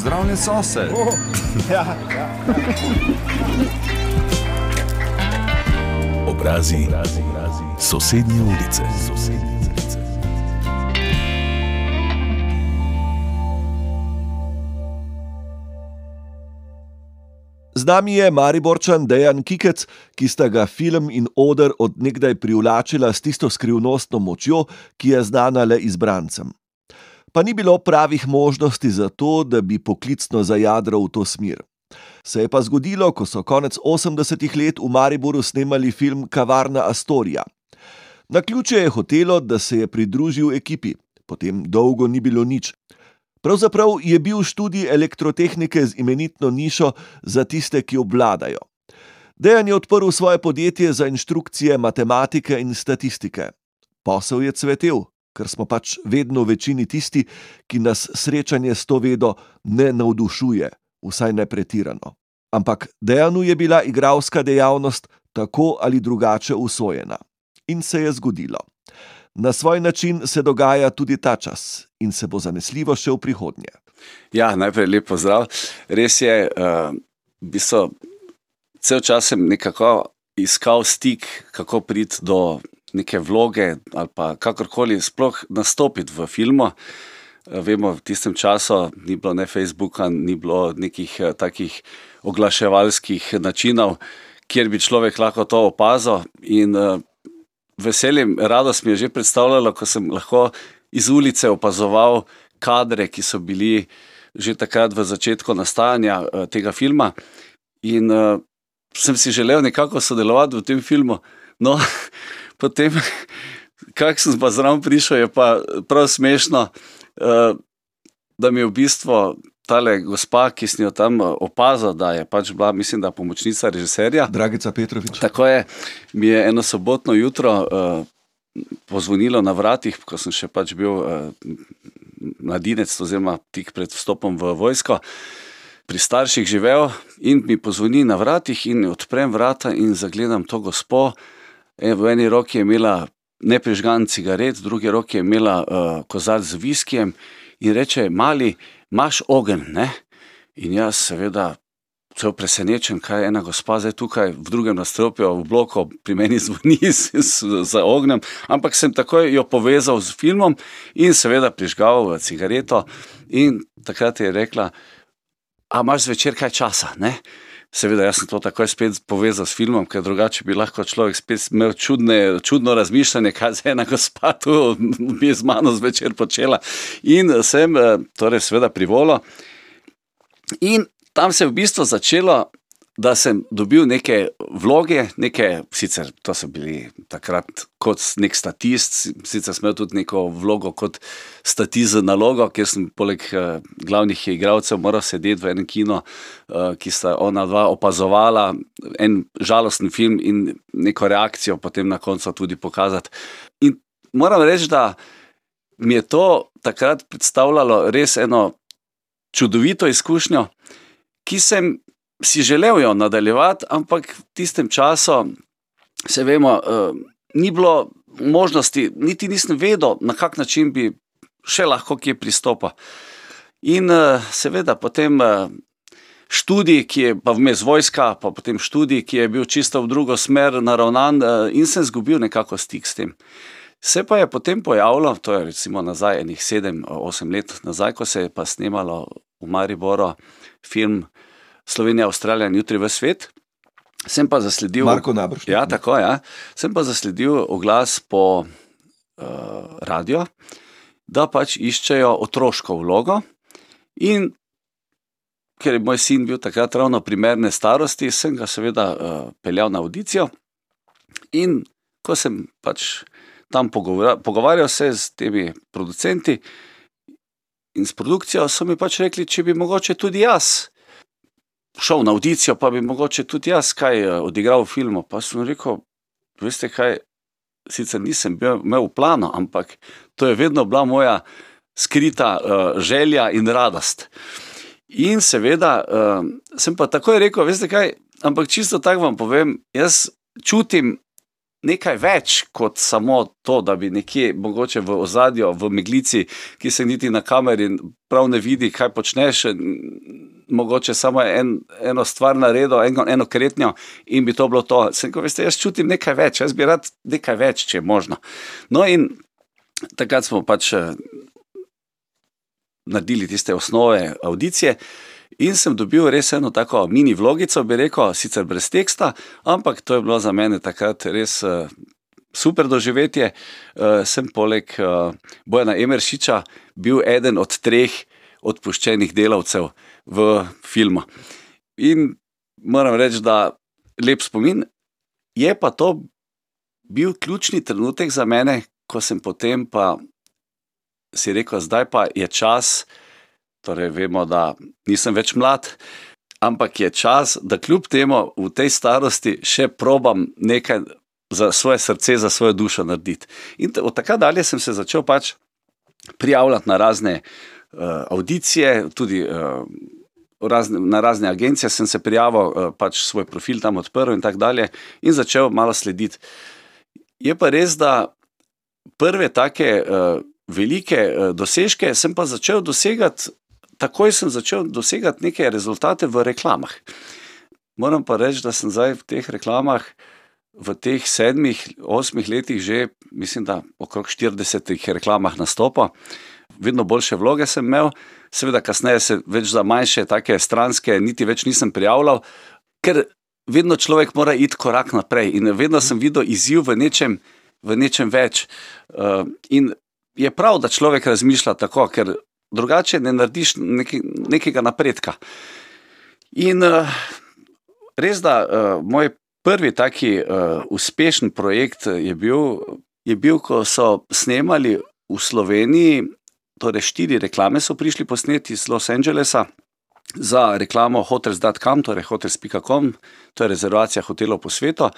Pozdravljen sosed. Oh, ja, ja. Obrazi, obrazi, obrazi. sosednje ulice. Sosednje. Z nami je Mariborčan Dejan Kikec, ki sta ga film in odr odnegdaj privlačila s tisto skrivnostno močjo, ki je znana le izbrancem pa ni bilo pravih možnosti za to, da bi poklicno zajadral v to smer. Se je pa zgodilo, ko so konec 80-ih let v Mariboru snemali film Kavarna Astoria. Na ključe je hotelo, da se je pridružil ekipi, potem dolgo ni bilo nič. Pravzaprav je bil študij elektrotehnike z imenitno nišo za tiste, ki obvladajo. Dejan je odprl svoje podjetje za inštrukcije matematike in statistike. Posel je cvetel, ker smo pač vedno v večini tisti, ki nas srečanje s to vedo ne navdušuje, vsaj ne pretirano. Ampak dejanu je bila igralska dejavnost tako ali drugače usvojena. In se je zgodilo. Na svoj način se dogaja tudi ta čas in se bo zanesljivo še v prihodnje. Ja, najprej lepo zdrav. Res je, uh, bi so cel čas nekako iskal stik, kako priti do neke vloge ali pa kakorkoli sploh nastopiti v filmu. Eh, vemo, v tistem času ni bilo ne Facebooka, ni bilo nekih eh, takih oglaševalskih načinov, kjer bi človek lahko to opazil. In uh, veseljem, radost mi je že predstavljalo, ko sem lahko iz ulice opazoval kadre, ki so bili že takrat v začetku nastajanja tega filma. In sem si želel nekako sodelovati v tem filmu. No, potem, kak sem pa zraven prišel, je pa prav smešno, uh, da mi je v bistvu tale gospa, ki sem jo tam eh, opazil, da je pač bila, mislim, da pomočnica režiserja. Dragica Petrovič. Tako je, mi je eno sobotno jutro uh, pozvonilo na vratih, ko sem še pač bil mladinec, oziroma tik pred vstopom v vojsko. Pri starših živel in mi pozvoni na vratih, in odprem vrata in zagledam to gospo, E, v eni roki je imela neprežgan cigaret, v drugi roki je imela uh, kozarc z viskijem in reče: Mali, imaš ogen. Ne? In jaz, seveda, cel presenečen, kaj je ena gospa zdaj tukaj v drugem nastropju, v bloku, pri meni zvoni za ognjem. Ampak sem takoj jo povezal z filmom in seveda prižgal cigareto. In takrat je rekla: A imaš zvečer kaj časa? Ne? Seveda, jaz sem to takoj spet povezal s filmom, ker drugače bi lahko človek spet imel čudne, čudno razmišljanje, kaj se ena gospa tu bi z mano zvečer počela. In sem, eh, torej, seveda, privolo. In tam se je v bistvu začelo da sem dobil neke vloge, neke, sicer to so bili takrat kot nek statist, sicer sem imel tudi neko vlogo kot statist za nalogo, ker sem poleg uh, glavnih igralcev moral sedeti v enem kinu, uh, ki sta ona dva opazovala en žalosten film in neko reakcijo potem na koncu tudi pokazati. In moram reči, da mi je to takrat predstavljalo res eno čudovito izkušnjo, ki sem si želel jo nadaljevati, ampak v tistem času, se vemo, uh, ni bilo možnosti, niti nisem vedel, na kak način bi še lahko kje pristopil. In uh, seveda potem. Uh, Študij, ki je pa vmes vojska, pa potem študij, ki je bil čisto v drugo smer naravnan, in sem izgubil nekako stik s tem. Se pa je potem pojavilo, to je recimo nazaj, enih sedem, osem let nazaj, ko se je pa snemalo v Mariboru film Slovenija, Avstralija in jutri v svet. Sem pa zasledil, ja, tako, ja, sem pa zasledil oglas po uh, radio, da pač iščejo otroško vlogo. In ker je moj sin bil takrat ravno primerne starosti, sem ga seveda uh, peljal na audicijo. In ko sem pač tam pogovarjal se z temi producenti in s produkcijo, so mi pač rekli, če bi mogoče tudi jaz šel na audicijo, pa bi mogoče tudi jaz kaj eh, odigral v filmu. Pa sem rekel, veste kaj, sicer nisem bil, imel v planu, ampak to je vedno bila moja skrita uh, želja in radost. In seveda uh, sem pa takoj rekel, veste kaj, ampak čisto tako vam povem, jaz čutim nekaj več kot samo to, da bi nekje mogoče v ozadju, v meglici, ki se niti na kameri prav ne vidi, kaj počneš. Mogoče samo en, eno stvar naredil, eno, eno kretnjo, in bi to bilo to. Sem, ko veste, jaz čutim nekaj več, jaz bi rad nekaj več, če je možno. No, in takrat smo pač eh, naredili tiste osnove audicije. In sem dobil res eno tako mini vlogico, bi rekel, sicer brez teksta, ampak to je bilo za mene takrat res uh, super doživetje. Uh, sem poleg uh, Bojana Emeršiča bil eden od treh odpuščenih delavcev v filmu. In moram reči, da lep spomin. Je pa to bil ključni trenutek za mene, ko sem potem pa si rekel, pa je čas. Torej, vemo, da nisem več mlad, ampak je čas, da kljub temu v tej starosti še probam nekaj za svoje srce, za svojo dušo narediti. In od takrat dalje sem se začel pač prijavljati na razne uh, audicije, tudi uh, razne, na razne agencije sem se prijavil, uh, pač svoj profil tam odprl in tako dalje, in začel malo slediti. Je pa res, da prve take. Uh, Velike dosežke sem pa začel dosegati takoj sem začel dosegati neke rezultate v reklamah. Moram pa reči, da sem zdaj v teh reklamah, v teh sedmih, osmih letih, že mislim, da okrog 40 reklamah nastopa. Vedno boljše vloge sem imel, seveda, kasneje se več za manjše, take stranske, niti več nisem prijavljal, ker vedno človek mora iti korak naprej in vedno sem videl izziv v nečem, v nečem več. Uh, in je prav, da človek razmišlja tako, ker drugače ne narediš neki, nekega napredka. In uh, res, da uh, moj prvi taki uh, uspešen projekt je bil, je bil, ko so snemali v Sloveniji, torej štiri reklame so prišli posneti iz Los Angelesa. Za reklamo hotels.com, torej hotels.com, to je rezervacija hotelov po svetu.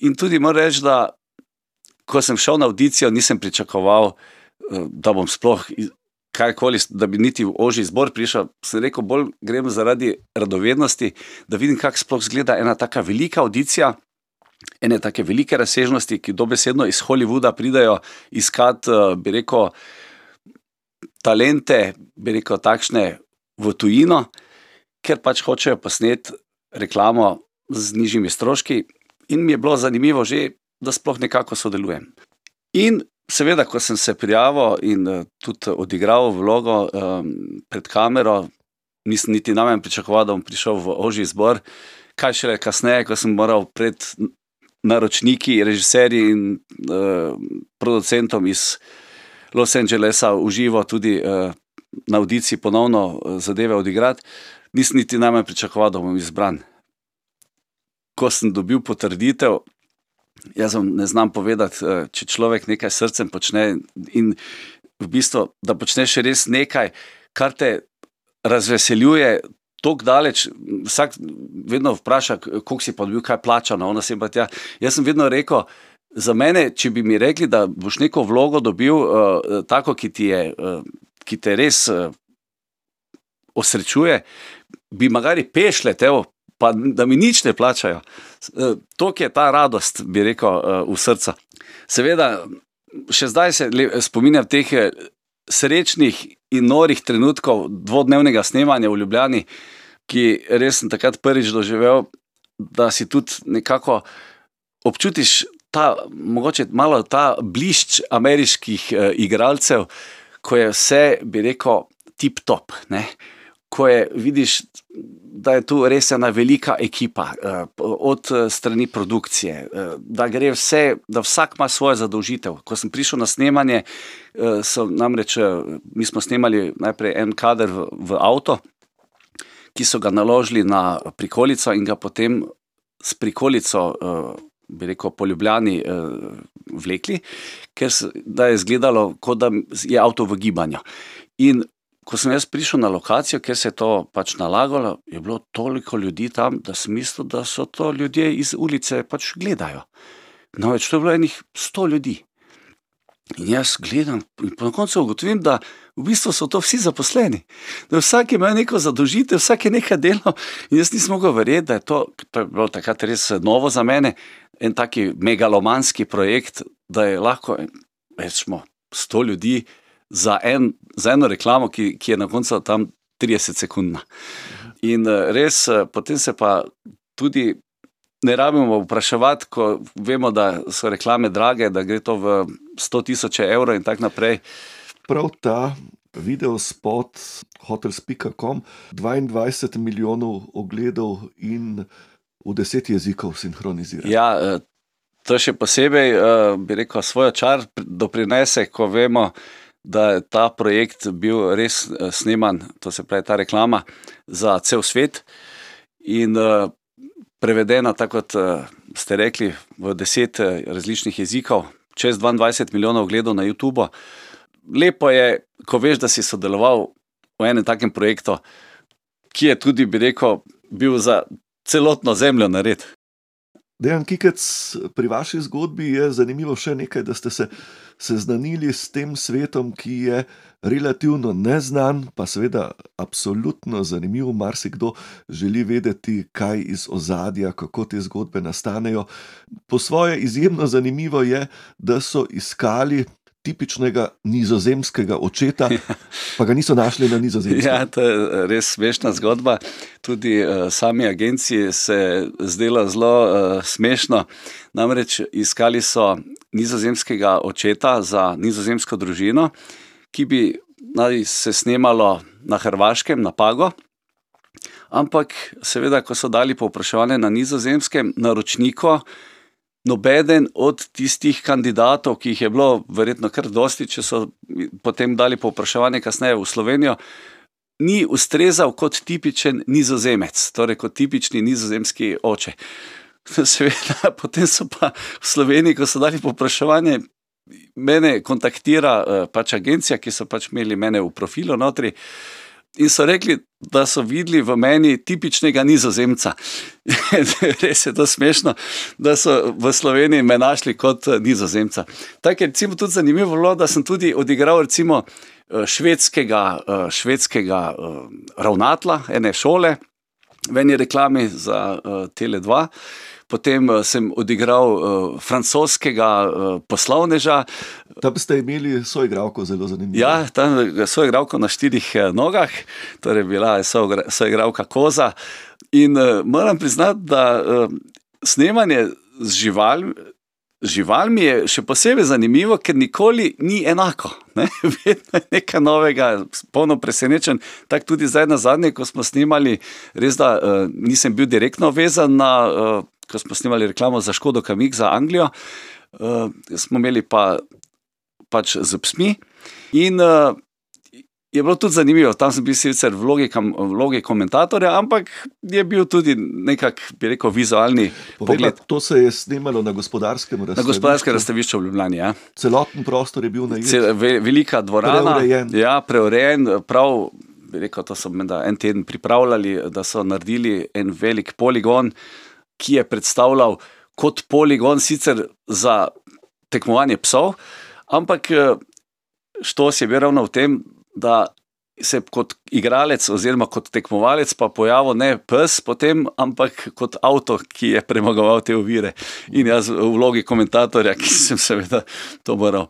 In tudi moram reči, da ko sem šel na audicijo, nisem pričakoval, da bom sploh karkoli, da bi niti v oži zbor prišel, sem rekel, bolj grem zaradi radovednosti, da vidim, kako sploh izgleda ena tako velika audicija. Ene tako velike razsežnosti, ki dobesedno iz Hollywooda pridajo iskat, eh, bi rekel, talente, bi rekel, takšne v tujino, ker pač hočejo posneti reklamo z nižjimi stroški, in mi je bilo zanimivo že, da sploh nekako sodelujem. In Seveda, ko sem se prijavil in uh, tudi odigral vlogo um, pred kamero, nisem niti na meni pričakoval, da bom prišel v ožji zbor. Kaj šele kasneje, ko sem moral pred naročniki, režiserji in uh, producentom iz Los Angelesa uživo tudi uh, na audiciji ponovno zadeve odigrati, nisem niti na meni pričakoval, da bom izbran. Ko sem dobil potrditev, Jaz vam ne znam povedati, eh, če človek nekaj srcem počne in v bistvu, da počneš res nekaj, kar te razveseljuje. Tako daleč, vsak vedno vpraša, koliko si pa bil, kaj plačano. Ja. Jaz sem vedno rekel, za mene, če bi mi rekli, da boš neko vlogo dobil, uh, tako, ki, ti je, uh, ki te res uh, osrečuje, bi magari pešle, tevo, pa da mi nič ne plačajo. E, to je ta radost, bi rekel, e, v srcu. Seveda, še zdaj se spominjam teh e, srečnih in norih trenutkov dvodnevnega snemanja v Ljubljani, ki res sem takrat prvič doživel, da si tudi nekako občutiš ta, mogoče malo ta blišč ameriških igralcev, ko je vse, bi rekel, tip-top. Ko je, vidiš, da je tu res ena velika ekipa, eh, od eh, strani produkcije, eh, da gre vse, da vsak ima svojo zadolžitev. Ko sem prišel na snemanje, so namreč mi smo snemali najprej en kader v, v avto, ki so ga naložili na prikolico in ga potem s prikolico. Bi rekel, poljubljeni eh, vlekli, ker se, je izgledalo, kot da je avto v gibanju. In ko sem jaz prišel na lokacijo, kjer se je to pač nalagalo, je bilo toliko ljudi tam, da sem mislil, da so to ljudje iz ulice pač gledajo. No, več to je bilo enih sto ljudi. In jaz gledam, in na koncu ugotovim, da v bistvu so to vsi zaposleni. Da vsak ima neko zadolžitev, vsak je nekaj delal. In jaz nisem mogel verjeti, da je to, to je bilo takrat res novo za mene, en taki megalomanski projekt, da je lahko, rečemo, sto ljudi za, en, za eno reklamo, ki, ki je na koncu tam 30 sekundna. In eh, res, eh, potem se pa tudi ne rabimo vpraševati, ko vemo, da so reklame drage, da gre to v 100 tisoč evrov in tako naprej. Prav ta video spot hotels.com, 22 milijonov ogledov in v deset jezikov sinhroniziran. Ja, eh, to še posebej, bi rekel, svoj čar doprinese, ko vemo, da je ta projekt bil res eh, sneman, to se pravi ta reklama za cel svet. In prevedena, tako kot ste rekli, v deset različnih jezikov, čez 22 milijonov ogledov na YouTube. Lepo je, ko veš, da si sodeloval v enem takem projektu, ki je tudi, bi rekel, bil za celotno zemljo nared. Dejan Kikec, pri vaši zgodbi je zanimivo še nekaj, da ste se seznanili s tem svetom, ki je relativno neznan, pa seveda absolutno zanimiv. Marsikdo želi vedeti, kaj iz ozadja, kako te zgodbe nastanejo. Po svoje izjemno zanimivo je, da so iskali tipičnega nizozemskega očeta, pa ga niso našli na nizozemskem. Ja, to je res smešna zgodba. Tudi uh, sami agenciji se je zdela zelo uh, smešno. Namreč iskali so nizozemskega očeta za nizozemsko družino, ki bi naj se snemalo na Hrvaškem, na Pago. Ampak, seveda, ko so dali povpraševanje na nizozemskem, naročniku, nobeden od tistih kandidatov, ki jih je bilo verjetno kar dosti, če so potem dali povpraševanje kasneje v Slovenijo, ni ustrezal kot tipičen nizozemec, torej kot tipični nizozemski oče. Seveda, potem so pa v Sloveniji, ko so dali povpraševanje, mene kontaktira eh, pač agencija, ki so pač imeli mene v profilu notri. In so rekli, da so videli v meni tipičnega nizozemca. Res je to smešno, da so v Sloveniji me našli kot eh, nizozemca. Tako je recimo, tudi zanimivo, bilo, da sem tudi odigral recimo, eh, švedskega, švedskega ravnatla ene šole v eni reklami za Tele2 potem sem odigral uh, francoskega uh, poslovneža. Tam ste imeli svojo igralko, zelo zanimivo. Ja, tam svojo igralko na štirih nogah, torej bila je svoja igralka Koza. In uh, moram priznati, da uh, snemanje z živalmi. Živalmi je še posebej zanimivo, ker nikoli ni enako. Ne? Vedno je nekaj novega, polno presenečen. Tako tudi zdaj na zadnje, ko smo snimali, res da nisem bil direktno vezan na uh, ko smo snimali reklamo za Škodo Kamik za Anglijo, smo imeli pa pač z psmi. In uh, je bilo tudi zanimivo, tam sem bil sicer v vlogi, v vlogi komentatorja, ampak je bil tudi nekako, bi rekel, vizualni Povej, pogled. To se je snimalo na gospodarskem razstavišču. Na gospodarskem razstavišču v Ljubljani. Ja. Celoten prostor je bil na jugu. Velika dvorana. Preurejen. Ja, preurejen. Prav, rekel, to so en teden pripravljali, da so naredili en velik poligon ki je predstavljal kot poligon sicer za tekmovanje psov, ampak što se je ravno v tem, da se kot igralec oziroma kot tekmovalec pa pojavil ne pes potem, ampak kot avto, ki je premagoval te ovire. In jaz v vlogi komentatorja, ki sem seveda to moral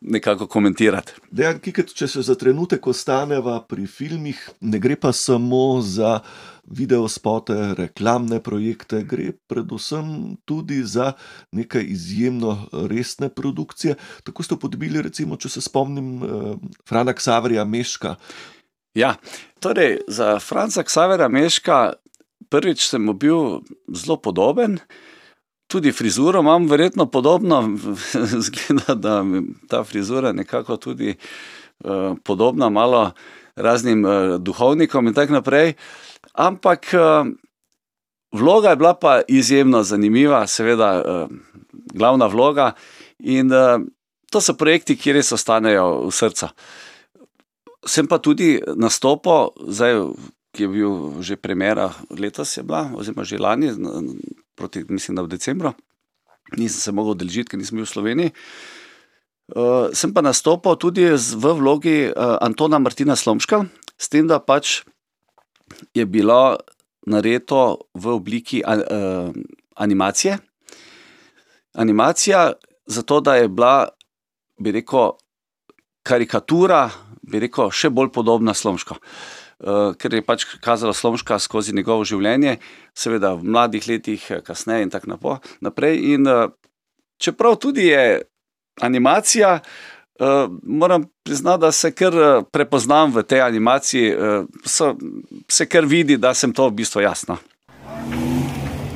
nekako komentirati. Dejan Kiket, če se za trenutek ostaneva pri filmih, ne gre pa samo za video spote, reklamne projekte, gre predvsem tudi za nekaj izjemno resne produkcije. Tako ste podbili, recimo, če se spomnim, eh, Frana Ksaverja Meška. Ja, torej za Franca Ksavera Meška prvič sem bil zelo podoben. Tudi frizuro imam verjetno podobno, zgleda, da ta frizura nekako tudi uh, podobna malo raznim uh, duhovnikom in tako naprej. Ampak uh, vloga je bila pa izjemno zanimiva, seveda uh, glavna vloga in uh, to so projekti, ki res ostanejo v srcu. Sem pa tudi nastopil, zdaj, ki je bil že premjera letos, je bila, oziroma že lani, proti, mislim, da v decembru, nisem se mogel odeležiti, ker nisem bil v Sloveniji. Uh, sem pa nastopil tudi v vlogi uh, Antona Martina Slomška, s tem, da pač je bilo narejeno v obliki uh, animacije. Animacija, zato da je bila, bi rekel, karikatura, bi rekel, še bolj podobna Slomška. Uh, ker je pač kazala Slomška skozi njegovo življenje, seveda v mladih letih, kasneje in tako naprej. In, uh, čeprav tudi je animacija. Uh, moram priznati, da se kar eh, prepoznam v tej animaciji, uh, so, se kar vidi, da sem to v bistvu jasno.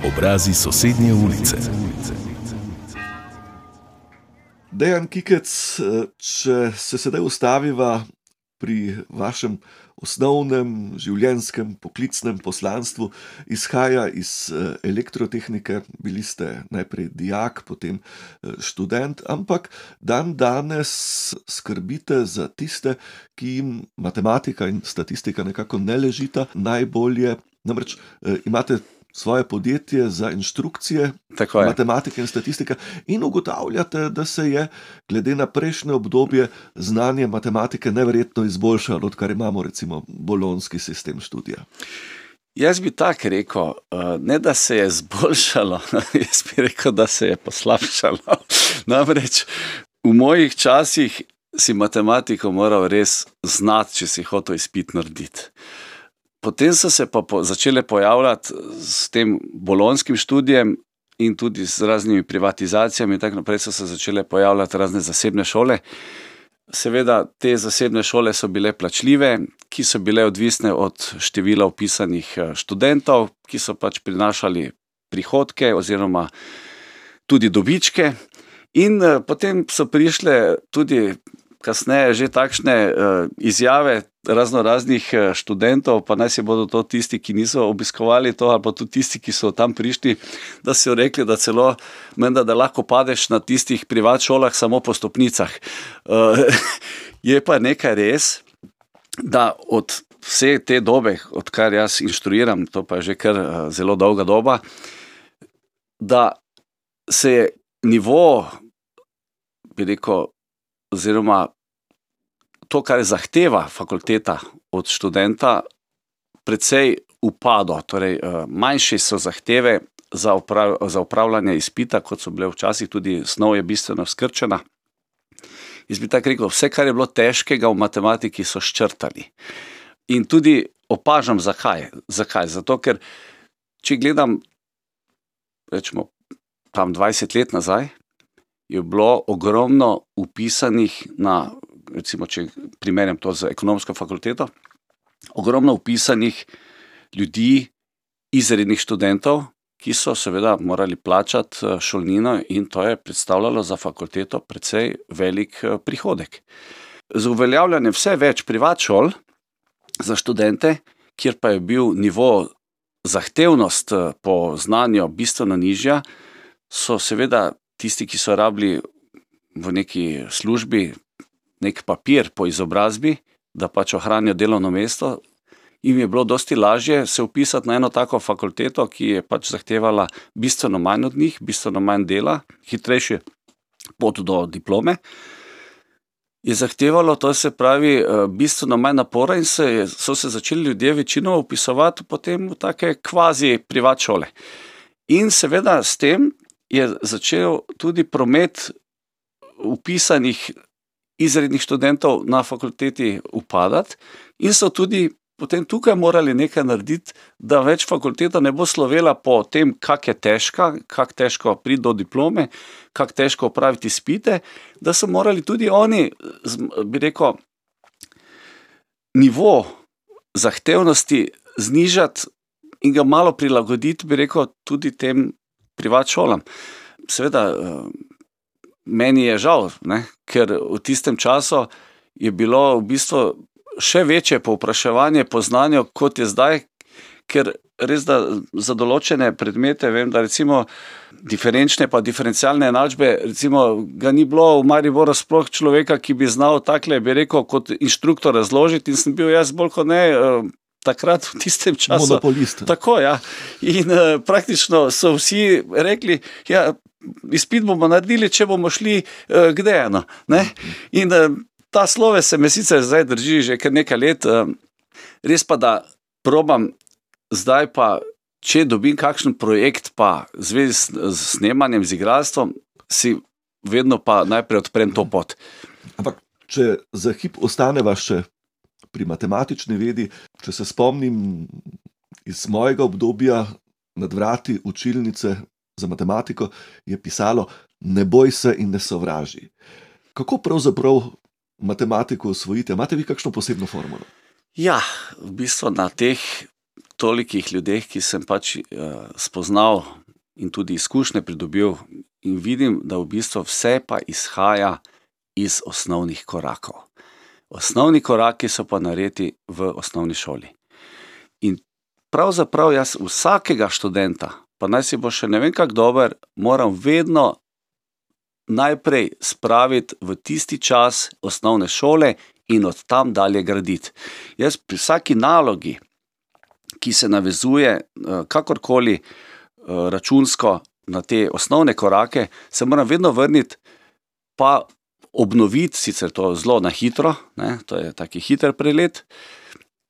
Obrazi sosednje ulice. Dejan Kikec, če se sedaj ustaviva pri vašem osnovnem življenjskem poklicnem poslanstvu izhaja iz eh, elektrotehnike. Bili ste najprej dijak, potem eh, študent, ampak dan danes skrbite za tiste, ki jim matematika in statistika nekako ne ležita najbolje. Namreč eh, imate svoje podjetje za inštrukcije, matematike in statistike, in ugotavljate, da se je, glede na prejšnje obdobje, znanje matematike neverjetno izboljšalo, odkar imamo recimo bolonski sistem študija. Jaz bi tako rekel, eh, ne da se je izboljšalo, jaz bi rekel, da se je poslabšalo. Namreč v mojih časih si matematiko moral res znati, če si hotel izpit narediti. Potem so se pa po, začele pojavljati s tem bolonskim študijem in tudi z raznimi privatizacijami, in tako naprej so se začele pojavljati razne zasebne šole. Seveda, te zasebne šole so bile plačljive, ki so bile odvisne od števila upisanih eh, študentov, ki so pač prinašali prihodke oziroma tudi dobičke. In eh, potem so prišle tudi kasneje že takšne uh, izjave razno raznih uh, študentov, pa naj si bodo to tisti, ki niso obiskovali to, ali pa tudi tisti, ki so tam prišli, da so rekli, da celo menda, da lahko padeš na tistih privat šolah samo po stopnicah. Uh, je pa nekaj res, da od vse te dobe, odkar jaz inštruiram, to pa je že kar uh, zelo dolga doba, da se je nivo, bi rekel, oziroma to, kar zahteva fakulteta od študenta, precej upado. Torej, eh, manjše so zahteve za, uprav, za upravljanje izpita, kot so bile včasih, tudi snov je bistveno skrčena. Jaz bi tako rekel, vse, kar je bilo težkega v matematiki, so ščrtali. In tudi opažam, zakaj. zakaj. Zato, ker če gledam, rečemo, tam 20 let nazaj, je bilo ogromno upisanih na, recimo, če primerjam to z ekonomsko fakulteto, ogromno upisanih ljudi, izrednih študentov, ki so seveda morali plačati eh, šolnino, in to je predstavljalo za fakulteto precej velik eh, prihodek. Z uveljavljanjem vse več privat šol za študente, kjer pa je bil nivo zahtevnost eh, po znanju bistveno nižja, so seveda tisti, ki so rabili v neki službi nek papir po izobrazbi, da pač ohranijo delovno mesto, jim je bilo dosti lažje se upisati na eno tako fakulteto, ki je pač zahtevala bistveno manj od njih, bistveno manj dela, hitrejše pot do diplome. Je zahtevalo, to se pravi, eh, bistveno manj napora, in se je, so se začeli ljudje večino upisovati potem v take kvazi privat šole. In seveda s tem je začel tudi promet upisanih izrednih študentov na fakulteti upadati, in so tudi potem tukaj morali nekaj narediti, da več fakulteta ne bo slovela po tem, kako je težka, kako težko priti do diplome, kako težko opraviti spite, da so morali tudi oni, bi rekel, nivo zahtevnosti znižati in ga malo prilagoditi, bi rekel, tudi tem privat šolam. Seveda, meni je žal, ne, ker v tistem času je bilo v bistvu še večje povpraševanje po znanju, kot je zdaj, ker res da za določene predmete, vem, da recimo diferenčne pa diferencialne enačbe, recimo ga ni bilo v Mariboru sploh človeka, ki bi znal takle, bi rekel, kot inštruktor razložiti in sem bil jaz bolj kot ne, eh, takrat v tistem času. Monopolist. Tako, ja. In uh, praktično so vsi rekli, da ja, izpit bomo naredili, če bomo šli uh, kde eno. Ne? In uh, ta slove se me sicer zdaj drži že kar nekaj let, uh, res pa da probam zdaj pa. Če dobim kakšen projekt, pa v zvezi s, s snemanjem, z igralstvom, si vedno pa najprej odprem to pot. Ampak, če za hip ostaneva še pri matematični vedi, če se spomnim iz mojega obdobja nad vrati učilnice za matematiko, je pisalo: Ne boj se in ne sovraži. Kako pravzaprav matematiko usvojite? Imate vi kakšno posebno formulo? Ja, v bistvu na teh tolikih ljudeh, ki sem pač uh, spoznal in tudi izkušnje pridobil, in vidim, da v bistvu vse pa izhaja iz osnovnih korakov. Osnovni koraki so pa narejeni v osnovni šoli. In pravzaprav jaz vsakega študenta, pa naj si bo še ne vem kako dober, moram vedno najprej spraviti v tisti čas osnovne šole in od tam dalje graditi. Jaz pri vsaki nalogi, ki se navezuje eh, kakorkoli eh, računsko na te osnovne korake, se moram vedno vrniti, pa obnoviti, sicer to zelo na hitro, ne, to je taki hiter prelet,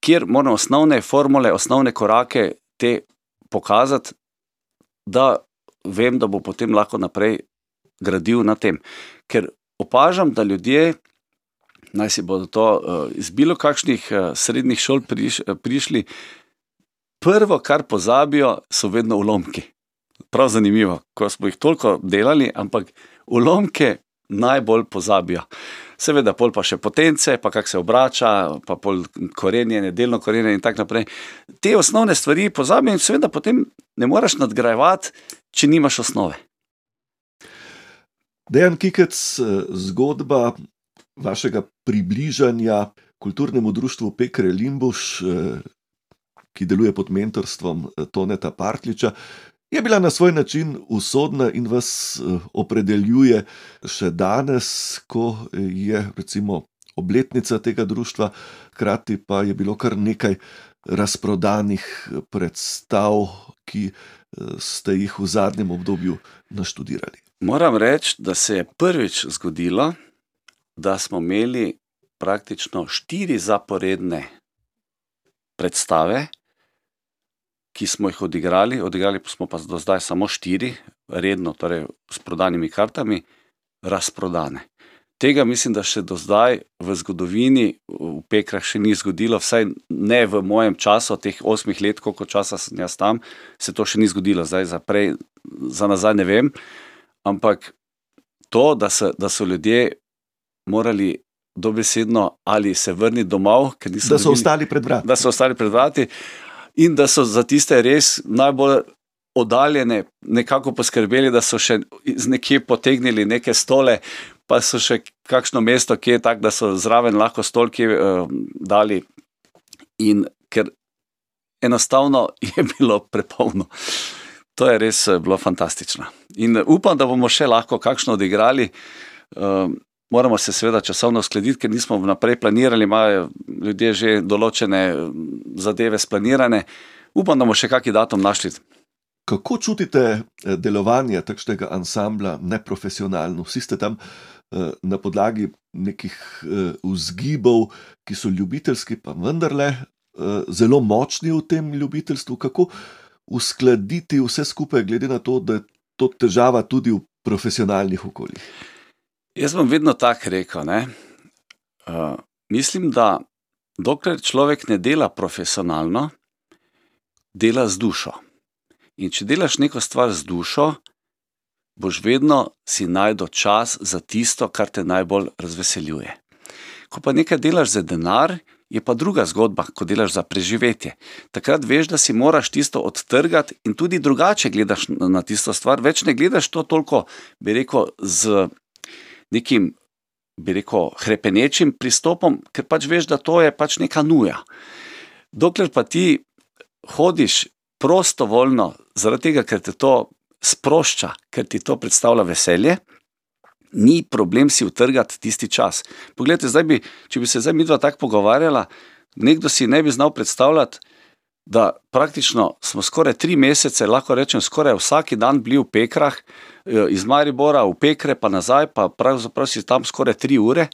kjer moram osnovne formule, osnovne korake te pokazati, da vem, da bo potem lahko naprej gradil na tem. Ker opažam, da ljudje, naj si bodo to uh, iz bilo kakšnih uh, srednjih šol priš, uh, prišli, prvo, kar pozabijo, so vedno ulomki. Prav zanimivo, ko smo jih toliko delali, ampak ulomke najbolj pozabijo. Seveda, pol pa še potence, pa kako se obrača, pa pol korenje, delno korenje in tako naprej. Te osnovne stvari pozabijo in seveda potem ne moreš nadgrajevati, če nimaš osnove. Dejan Kikec, zgodba vašega približanja kulturnemu društvu Pekre Limbuš, ki deluje pod mentorstvom Toneta Partliča, je bila na svoj način usodna in vas eh, opredeljuje še danes, ko je recimo obletnica tega društva, hkrati pa je bilo kar nekaj razprodanih predstav, ki eh, ste jih v zadnjem obdobju naštudirali. Moram reči, da se je prvič zgodilo, da smo imeli praktično štiri zaporedne predstave, ki smo jih odigrali, odigrali smo pa do zdaj samo štiri, redno, torej s prodanimi kartami, razprodane. Tega mislim, da še do zdaj v zgodovini v Pekrah še ni zgodilo, vsaj ne v mojem času, teh osmih let, koliko časa sem jaz tam, se to še ni zgodilo, zdaj za, prej, za nazaj ne vem. Ampak to, da so, da so ljudje morali dobesedno ali se vrniti domov, ker niso. Da so dobili, ostali pred vrati. Da so ostali pred vrati in da so za tiste res najbolj oddaljene nekako poskrbeli, da so še iz nekje potegnili neke stole, pa so še kakšno mesto, ki je tako, da so zraven lahko stolki uh, dali. In ker enostavno je bilo prepolno. To je res eh, bilo fantastično. In upam, da bomo še lahko kakšno odigrali. Uh, moramo se seveda časovno uskladiti, ker nismo vnaprej planirali, imajo ljudje že določene mm, zadeve splanirane. Upam, da bomo še kakšen datum našli. Kako čutite eh, delovanje takšnega ansambla, neprofesionalno? Vsi ste tam eh, na podlagi nekih eh, vzgibov, ki so ljubiteljski, pa vendarle zelo močni v tem ljubiteljstvu. Kako uskladiti vse skupaj, glede na to, da je to težava tudi v profesionalnih okoljih? Jaz bom vedno tako rekel. Uh, mislim, da dokler človek ne dela profesionalno, dela z dušo. In če delaš neko stvar z dušo, boš vedno si najdel čas za tisto, kar te najbolj razveseljuje. Ko pa nekaj delaš za denar, je pa druga zgodba, ko delaš za preživetje. Takrat veš, da si moraš tisto odtrgati in tudi drugače gledaš na tisto stvar. Več ne gledaš to toliko, bi rekel, z nekim, bi rekel, krepenečim pristopom, ker pač veš, da to je pač neka nuja. Dokler pa ti hodiš prostovoljno, zaradi tega, ker te to sprošča, ker ti to predstavlja veselje, ni problem si utrgati tisti čas. Poglejte, zdaj bi, če bi se zdaj mi dva tako pogovarjala, nekdo si ne bi znal predstavljati, da praktično smo skoraj tri mesece, lahko rečem, skoraj vsak dan bili v Pekrah, eh, iz Maribora v Pekre, pa nazaj, pa pravzaprav si tam skoraj tri ure.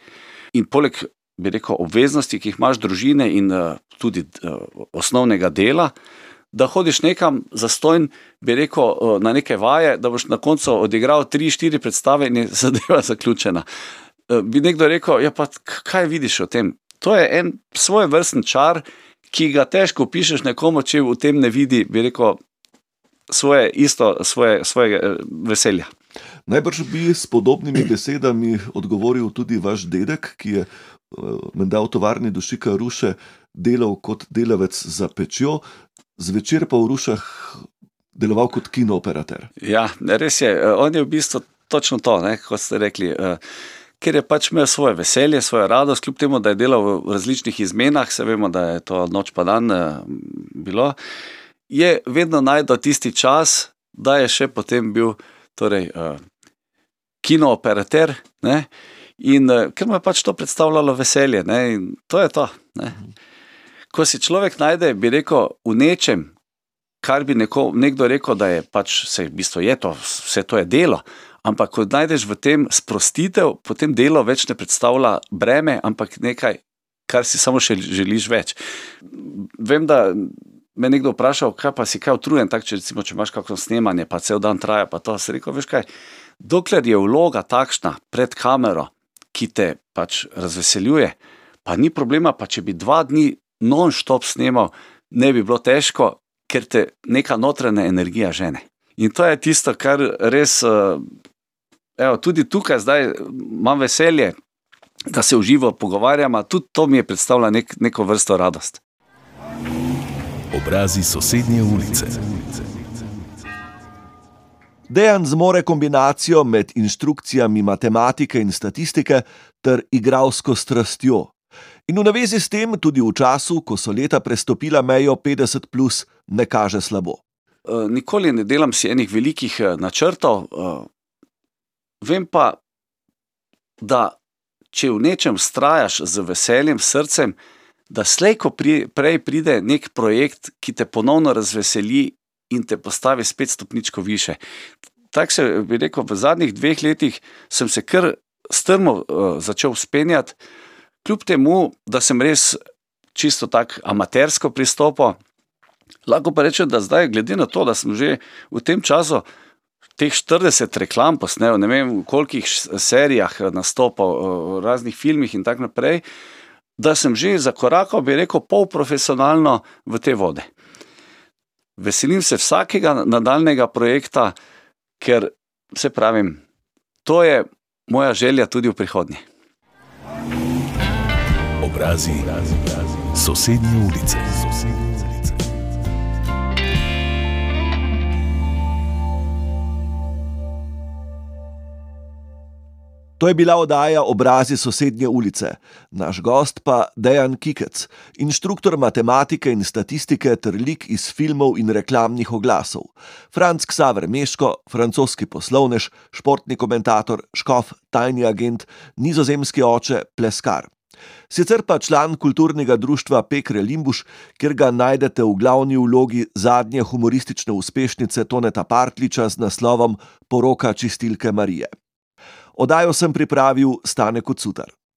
In poleg, bi rekel, obveznosti, ki jih imaš, družine in uh, tudi uh, osnovnega dela, da hodiš nekam za stojn, bi rekel, na neke vaje, da boš na koncu odigral tri, štiri predstave in je zadeva zaključena. Bi nekdo rekel, ja, pa kaj vidiš o tem? To je en svoj vrsten čar, ki ga težko pišeš nekomu, če v tem ne vidi, bi rekel, svoje isto, svoje, svoje veselja. Najbrž bi s podobnimi besedami odgovoril tudi vaš dedek, ki je menda v tovarni dušika Ruše delal kot delavec za pečjo, zvečer pa v Rušah deloval kot kinooperater. Ja, res je. On je v bistvu točno to, ne, kot ste rekli. Ker je pač imel svoje veselje, svojo radost, kljub temu, da je delal v različnih izmenah, se vemo, da je to noč pa dan bilo, je vedno najdel tisti čas, da je še potem bil torej, kinooperater. Ne, In uh, ker mu je pač to predstavljalo veselje, ne? in to je to. Ne? Ko si človek najde, bi rekel, v nečem, kar bi neko, nekdo rekel, da je pač vse, v bistvu je to, vse to je delo. Ampak, ko najdeš v tem sprostitev, potem delo več ne predstavlja breme, ampak nekaj, kar si samo še želiš več. Vem, da me nekdo vprašal, kaj pa si kaj utrujen, tako če, recimo, če imaš kakšno snemanje, pa cel dan traja, pa to si rekel, veš kaj. Dokler je vloga takšna pred kamero, ki te pač razveseljuje, pa ni problema, pa če bi dva dni non-stop snemal, ne bi bilo težko, ker te neka notranja energija žene. In to je tisto, kar res, evo, tudi tukaj zdaj imam veselje, da se uživo pogovarjamo, tudi to mi je predstavljalo nek, neko vrsto radost. Obrazi sosednje ulice. Dejan zmore kombinacijo med inštrukcijami matematike in statistike ter igralsko strastjo. In v navezi s tem tudi v času, ko so leta prestopila mejo 50, plus, ne kaže slabo. E, nikoli ne delam si enih velikih e, načrtov, e, vem pa, da če v nečem strajaš z veseljem, srcem, da slejko prej pride nek projekt, ki te ponovno razveseli in te postavi spet stopničko više. Tako se bi rekel, v zadnjih dveh letih sem se kar strmo uh, začel spenjati, kljub temu, da sem res čisto tako amatersko pristopil. Lahko pa rečem, da zdaj, glede na to, da sem že v tem času teh 40 reklam posnel, ne vem, v kolikih serijah nastopal, v raznih filmih in tako naprej, da sem že zakorakal, bi rekel, polprofesionalno v te vode. Veselim se vsakega nadaljnega projekta, ker se pravim, to je moja želja tudi v prihodnje. Obrazi, sosednje ulice. To je bila oddaja Obrazi sosednje ulice, naš gost pa Dejan Kikec, inštruktor matematike in statistike ter lik iz filmov in reklamnih oglasov. Franz Ksaver Meško, francoski poslovnež, športni komentator, škof, tajni agent, nizozemski oče, pleskar. Sicer pa član kulturnega društva Pekre Limbuš, kjer ga najdete v glavni vlogi zadnje humoristične uspešnice Toneta Partliča z naslovom Poroka čistilke Marije. Odajo sem pripravil Stane Kocutar.